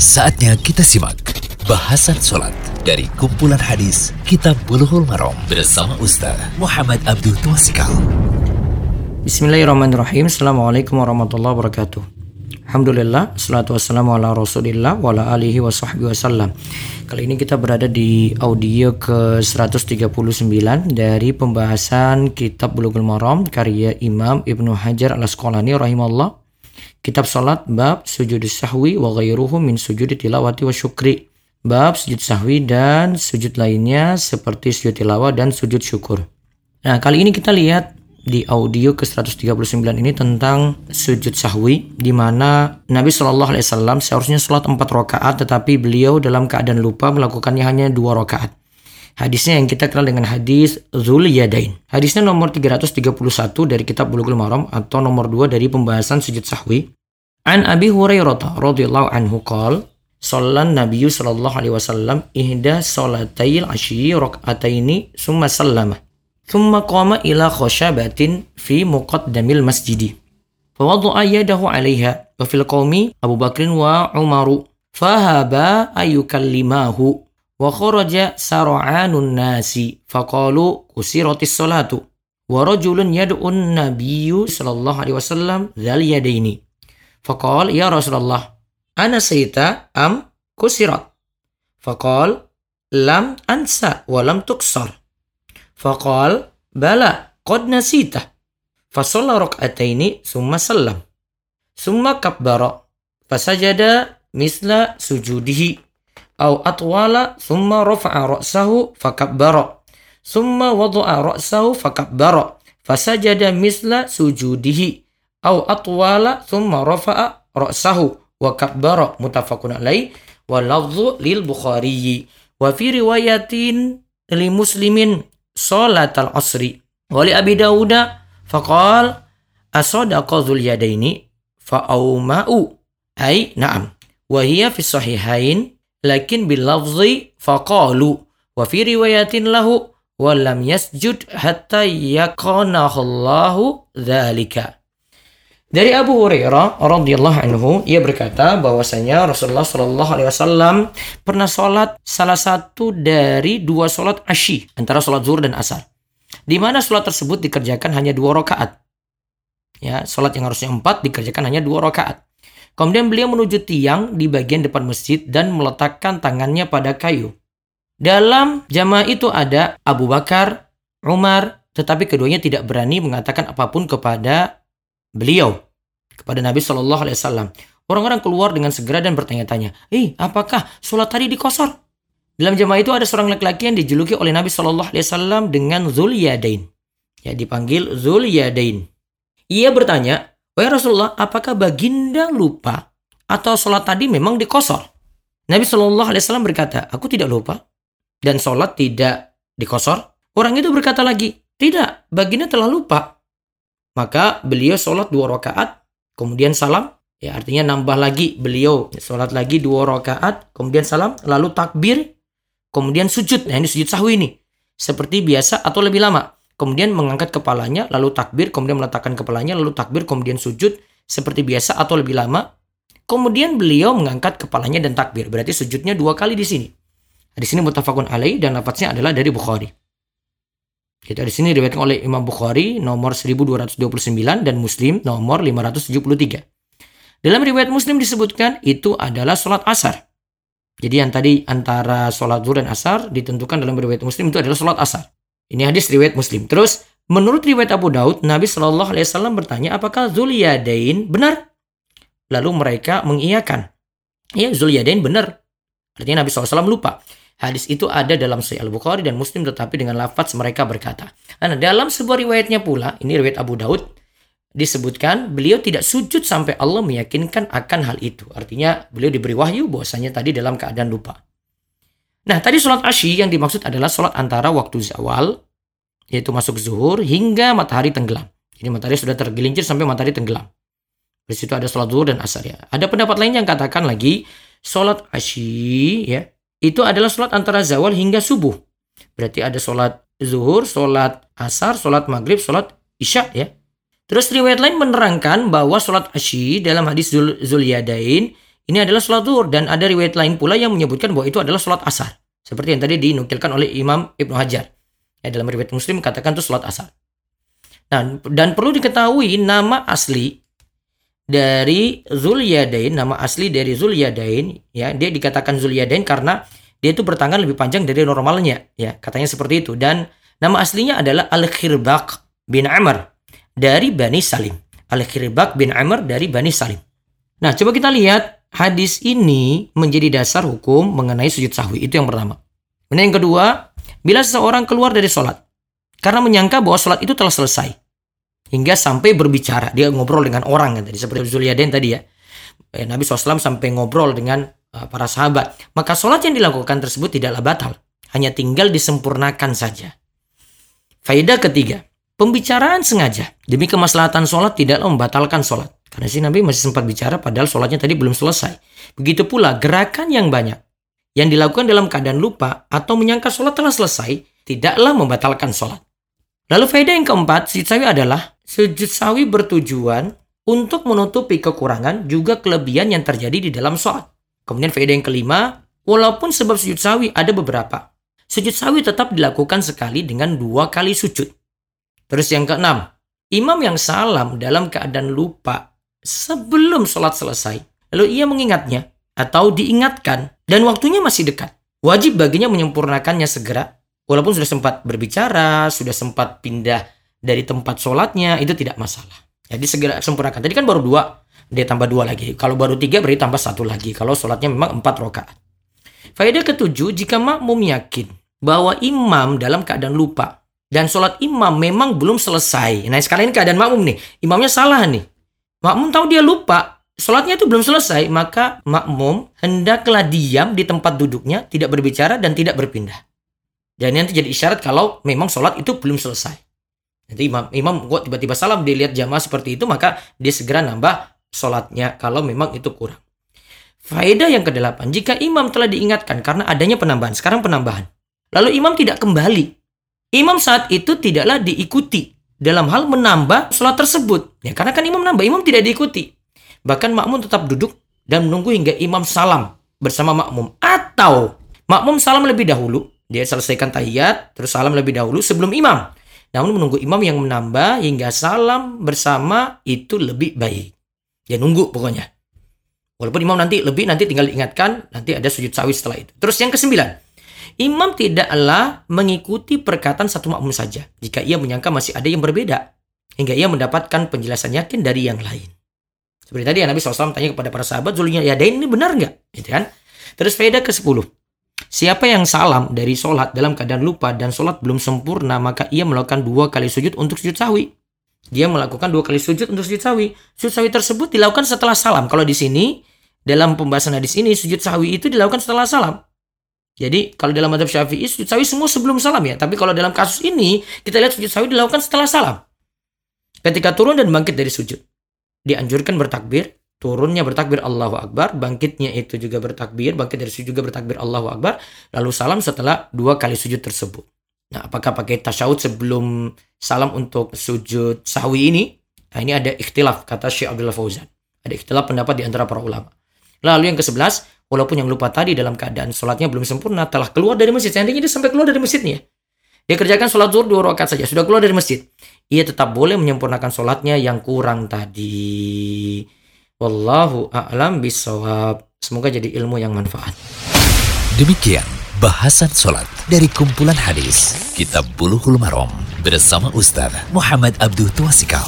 Saatnya kita simak bahasan sholat dari kumpulan hadis Kitab Bulughul Maram bersama Ustaz Muhammad Abdul Twasikal. Bismillahirrahmanirrahim. Assalamualaikum warahmatullahi wabarakatuh. Alhamdulillah, salatu wassalamu ala rasulillah wa ala alihi wa sahbihi wasallam. Kali ini kita berada di audio ke 139 dari pembahasan kitab Bulughul Maram karya Imam Ibnu Hajar al-Asqalani rahimahullah. Kitab salat bab sujud sahwi wa ghairuhu min sujud tilawati wa syukri. Bab sujud sahwi dan sujud lainnya seperti sujud tilawah dan sujud syukur. Nah, kali ini kita lihat di audio ke 139 ini tentang sujud sahwi di mana Nabi Shallallahu alaihi wasallam seharusnya sholat 4 rakaat tetapi beliau dalam keadaan lupa melakukannya hanya 2 rakaat. Hadisnya yang kita kenal dengan hadis Zul Yadain. Hadisnya nomor 331 dari kitab Bulughul Maram atau nomor 2 dari pembahasan sujud sahwi. An Abi Hurairah radhiyallahu anhu qol Sallan Nabi sallallahu alaihi wasallam ihda salatayil asyi rak'ataini summa sallama. Thumma qama ila khashabatin fi muqaddamil masjidi. Fawadha'a yadahu 'alaiha wa fil qaumi Abu Bakrin wa Umaru. Fahaba ayukallimahu wa kharaja sar'anun nasi faqalu kusiratis salatu. Wa rajulun yad'un nabiyyu sallallahu alaihi wasallam dzal yadaini. Faqal ya Rasulullah ana sayta am kusirat. Faqal lam ansa wa lam tuksar. Faqal bala qad nasita. Fasalla rak'ataini summa sallam. Summa kabbara. Fasajada misla sujudihi. Au atwala summa rafa'a ra'sahu fakabbara. Summa wada'a ra'sahu fakabbara. Fasajada misla sujudihi. Au atwala summa rafa'a ra'sahu wa kabbara mutafaqun alaih wa lafdhu lil bukhari wa fi riwayatin li muslimin salat al asri wa li abi dauda faqal asadaqa dzul yadaini fa auma'u ay na'am wa hiya fi sahihain lakin bil lafzi faqalu wa fi riwayatin lahu wa lam yasjud hatta yaqanahu dzalika dari Abu Hurairah radhiyallahu anhu ia berkata bahwasanya Rasulullah shallallahu alaihi wasallam pernah sholat salah satu dari dua sholat asyi antara sholat zuhur dan asar. Di mana sholat tersebut dikerjakan hanya dua rakaat. Ya, sholat yang harusnya empat dikerjakan hanya dua rakaat. Kemudian beliau menuju tiang di bagian depan masjid dan meletakkan tangannya pada kayu. Dalam jamaah itu ada Abu Bakar, Umar, tetapi keduanya tidak berani mengatakan apa pun kepada beliau kepada Nabi Shallallahu Alaihi Wasallam. Orang-orang keluar dengan segera dan bertanya-tanya, eh apakah sholat tadi dikosor? Dalam jamaah itu ada seorang laki-laki yang dijuluki oleh Nabi Shallallahu Alaihi Wasallam dengan Zul Yadain. Ya dipanggil Zul Yadain. Ia bertanya, Wahai Rasulullah, apakah baginda lupa atau sholat tadi memang dikosor? Nabi Shallallahu Alaihi Wasallam berkata, aku tidak lupa dan sholat tidak dikosor. Orang itu berkata lagi, tidak, baginda telah lupa maka beliau sholat dua rakaat, kemudian salam. Ya artinya nambah lagi beliau sholat lagi dua rakaat, kemudian salam, lalu takbir, kemudian sujud. Nah ini sujud sahwi ini. Seperti biasa atau lebih lama. Kemudian mengangkat kepalanya, lalu takbir, kemudian meletakkan kepalanya, lalu takbir, kemudian sujud. Seperti biasa atau lebih lama. Kemudian beliau mengangkat kepalanya dan takbir. Berarti sujudnya dua kali di sini. Di sini mutafakun alaih dan lafaznya adalah dari Bukhari. Kita di sini diriwayatkan oleh Imam Bukhari nomor 1229 dan Muslim nomor 573. Dalam riwayat Muslim disebutkan itu adalah sholat asar. Jadi yang tadi antara sholat zuhur dan asar ditentukan dalam riwayat Muslim itu adalah sholat asar. Ini hadis riwayat Muslim. Terus menurut riwayat Abu Daud, Nabi Shallallahu Alaihi Wasallam bertanya apakah Zuliyadain benar? Lalu mereka mengiyakan. Ya Zuliyadain benar. Artinya Nabi SAW lupa. Hadis itu ada dalam Sahih Al-Bukhari dan Muslim tetapi dengan lafaz mereka berkata. Nah, dalam sebuah riwayatnya pula, ini riwayat Abu Daud, disebutkan beliau tidak sujud sampai Allah meyakinkan akan hal itu. Artinya beliau diberi wahyu bahwasanya tadi dalam keadaan lupa. Nah, tadi sholat asyi yang dimaksud adalah sholat antara waktu zawal, yaitu masuk zuhur, hingga matahari tenggelam. Jadi matahari sudah tergelincir sampai matahari tenggelam. Di situ ada sholat zuhur dan asar ya. Ada pendapat lain yang katakan lagi, sholat asyi ya, itu adalah sholat antara zawal hingga subuh. Berarti ada sholat zuhur, sholat asar, sholat maghrib, sholat isya ya. Terus riwayat lain menerangkan bahwa sholat asyi dalam hadis Zul Zulyadain ini adalah sholat zuhur dan ada riwayat lain pula yang menyebutkan bahwa itu adalah sholat asar. Seperti yang tadi dinukilkan oleh Imam Ibnu Hajar. Ya, dalam riwayat Muslim katakan itu sholat asar. Nah, dan perlu diketahui nama asli dari Zulyadain, nama asli dari Zulyadain, ya, dia dikatakan Zulyadain karena dia itu bertangan lebih panjang dari normalnya, ya, katanya seperti itu. Dan nama aslinya adalah Al-Khirbaq bin Amr dari Bani Salim. Al-Khirbaq bin Amr dari Bani Salim. Nah, coba kita lihat hadis ini menjadi dasar hukum mengenai sujud sahwi. Itu yang pertama. Kemudian yang kedua, bila seseorang keluar dari sholat karena menyangka bahwa sholat itu telah selesai hingga sampai berbicara dia ngobrol dengan orang kan tadi seperti Zuliaden tadi ya. Eh, Nabi SAW sampai ngobrol dengan uh, para sahabat. Maka sholat yang dilakukan tersebut tidaklah batal hanya tinggal disempurnakan saja. Faidah ketiga pembicaraan sengaja. Demi kemaslahatan sholat tidaklah membatalkan sholat. Karena si Nabi masih sempat bicara padahal sholatnya tadi belum selesai. Begitu pula gerakan yang banyak yang dilakukan dalam keadaan lupa atau menyangka sholat telah selesai tidaklah membatalkan sholat Lalu faedah yang keempat, sujud sawi adalah sujud sawi bertujuan untuk menutupi kekurangan juga kelebihan yang terjadi di dalam sholat. Kemudian faedah yang kelima, walaupun sebab sujud sawi ada beberapa, sujud sawi tetap dilakukan sekali dengan dua kali sujud. Terus yang keenam, imam yang salam dalam keadaan lupa sebelum sholat selesai, lalu ia mengingatnya atau diingatkan dan waktunya masih dekat. Wajib baginya menyempurnakannya segera walaupun sudah sempat berbicara, sudah sempat pindah dari tempat sholatnya, itu tidak masalah. Jadi segera sempurnakan. Tadi kan baru dua, dia tambah dua lagi. Kalau baru tiga berarti tambah satu lagi. Kalau sholatnya memang empat rakaat. Faedah ketujuh, jika makmum yakin bahwa imam dalam keadaan lupa dan sholat imam memang belum selesai. Nah sekalian keadaan makmum nih, imamnya salah nih. Makmum tahu dia lupa, sholatnya itu belum selesai, maka makmum hendaklah diam di tempat duduknya, tidak berbicara dan tidak berpindah. Dan nanti jadi isyarat kalau memang sholat itu belum selesai. Nanti imam, imam kok tiba-tiba salam, dilihat jamaah seperti itu, maka dia segera nambah sholatnya kalau memang itu kurang. Faedah yang kedelapan, jika imam telah diingatkan karena adanya penambahan, sekarang penambahan. Lalu imam tidak kembali. Imam saat itu tidaklah diikuti dalam hal menambah sholat tersebut. Ya, karena kan imam nambah, imam tidak diikuti. Bahkan makmum tetap duduk dan menunggu hingga imam salam bersama makmum. Atau makmum salam lebih dahulu, dia selesaikan tahiyat, terus salam lebih dahulu sebelum imam. Namun menunggu imam yang menambah hingga salam bersama itu lebih baik. Dia nunggu pokoknya. Walaupun imam nanti lebih, nanti tinggal diingatkan, nanti ada sujud sawi setelah itu. Terus yang kesembilan, imam tidaklah mengikuti perkataan satu makmum saja. Jika ia menyangka masih ada yang berbeda. Hingga ia mendapatkan penjelasan yakin dari yang lain. Seperti tadi yang Nabi SAW tanya kepada para sahabat, Zulnya ya ini benar nggak? Gitu kan? Terus faedah ke-10. Siapa yang salam dari sholat dalam keadaan lupa dan sholat belum sempurna, maka ia melakukan dua kali sujud untuk sujud sawi. Dia melakukan dua kali sujud untuk sujud sawi. Sujud sawi tersebut dilakukan setelah salam. Kalau di sini, dalam pembahasan hadis ini, sujud sawi itu dilakukan setelah salam. Jadi kalau dalam madhab syafi'i, sujud sawi semua sebelum salam ya. Tapi kalau dalam kasus ini, kita lihat sujud sawi dilakukan setelah salam. Ketika turun dan bangkit dari sujud. Dianjurkan bertakbir, turunnya bertakbir Allahu Akbar, bangkitnya itu juga bertakbir, bangkit dari sujud juga bertakbir Allahu Akbar, lalu salam setelah dua kali sujud tersebut. Nah, apakah pakai tasyahud sebelum salam untuk sujud sahwi ini? Nah, ini ada ikhtilaf kata Syekh Abdullah Fauzan. Ada ikhtilaf pendapat di antara para ulama. Lalu yang ke-11, walaupun yang lupa tadi dalam keadaan sholatnya belum sempurna, telah keluar dari masjid. Seandainya dia sampai keluar dari masjidnya. Dia kerjakan sholat zuhur dua rakaat saja, sudah keluar dari masjid. Ia tetap boleh menyempurnakan sholatnya yang kurang tadi. Wallahu a'lam bisawab. Semoga jadi ilmu yang manfaat. Demikian bahasan sholat dari kumpulan hadis Kitab Bulughul Maram bersama Ustaz Muhammad Abdul Tuasikal.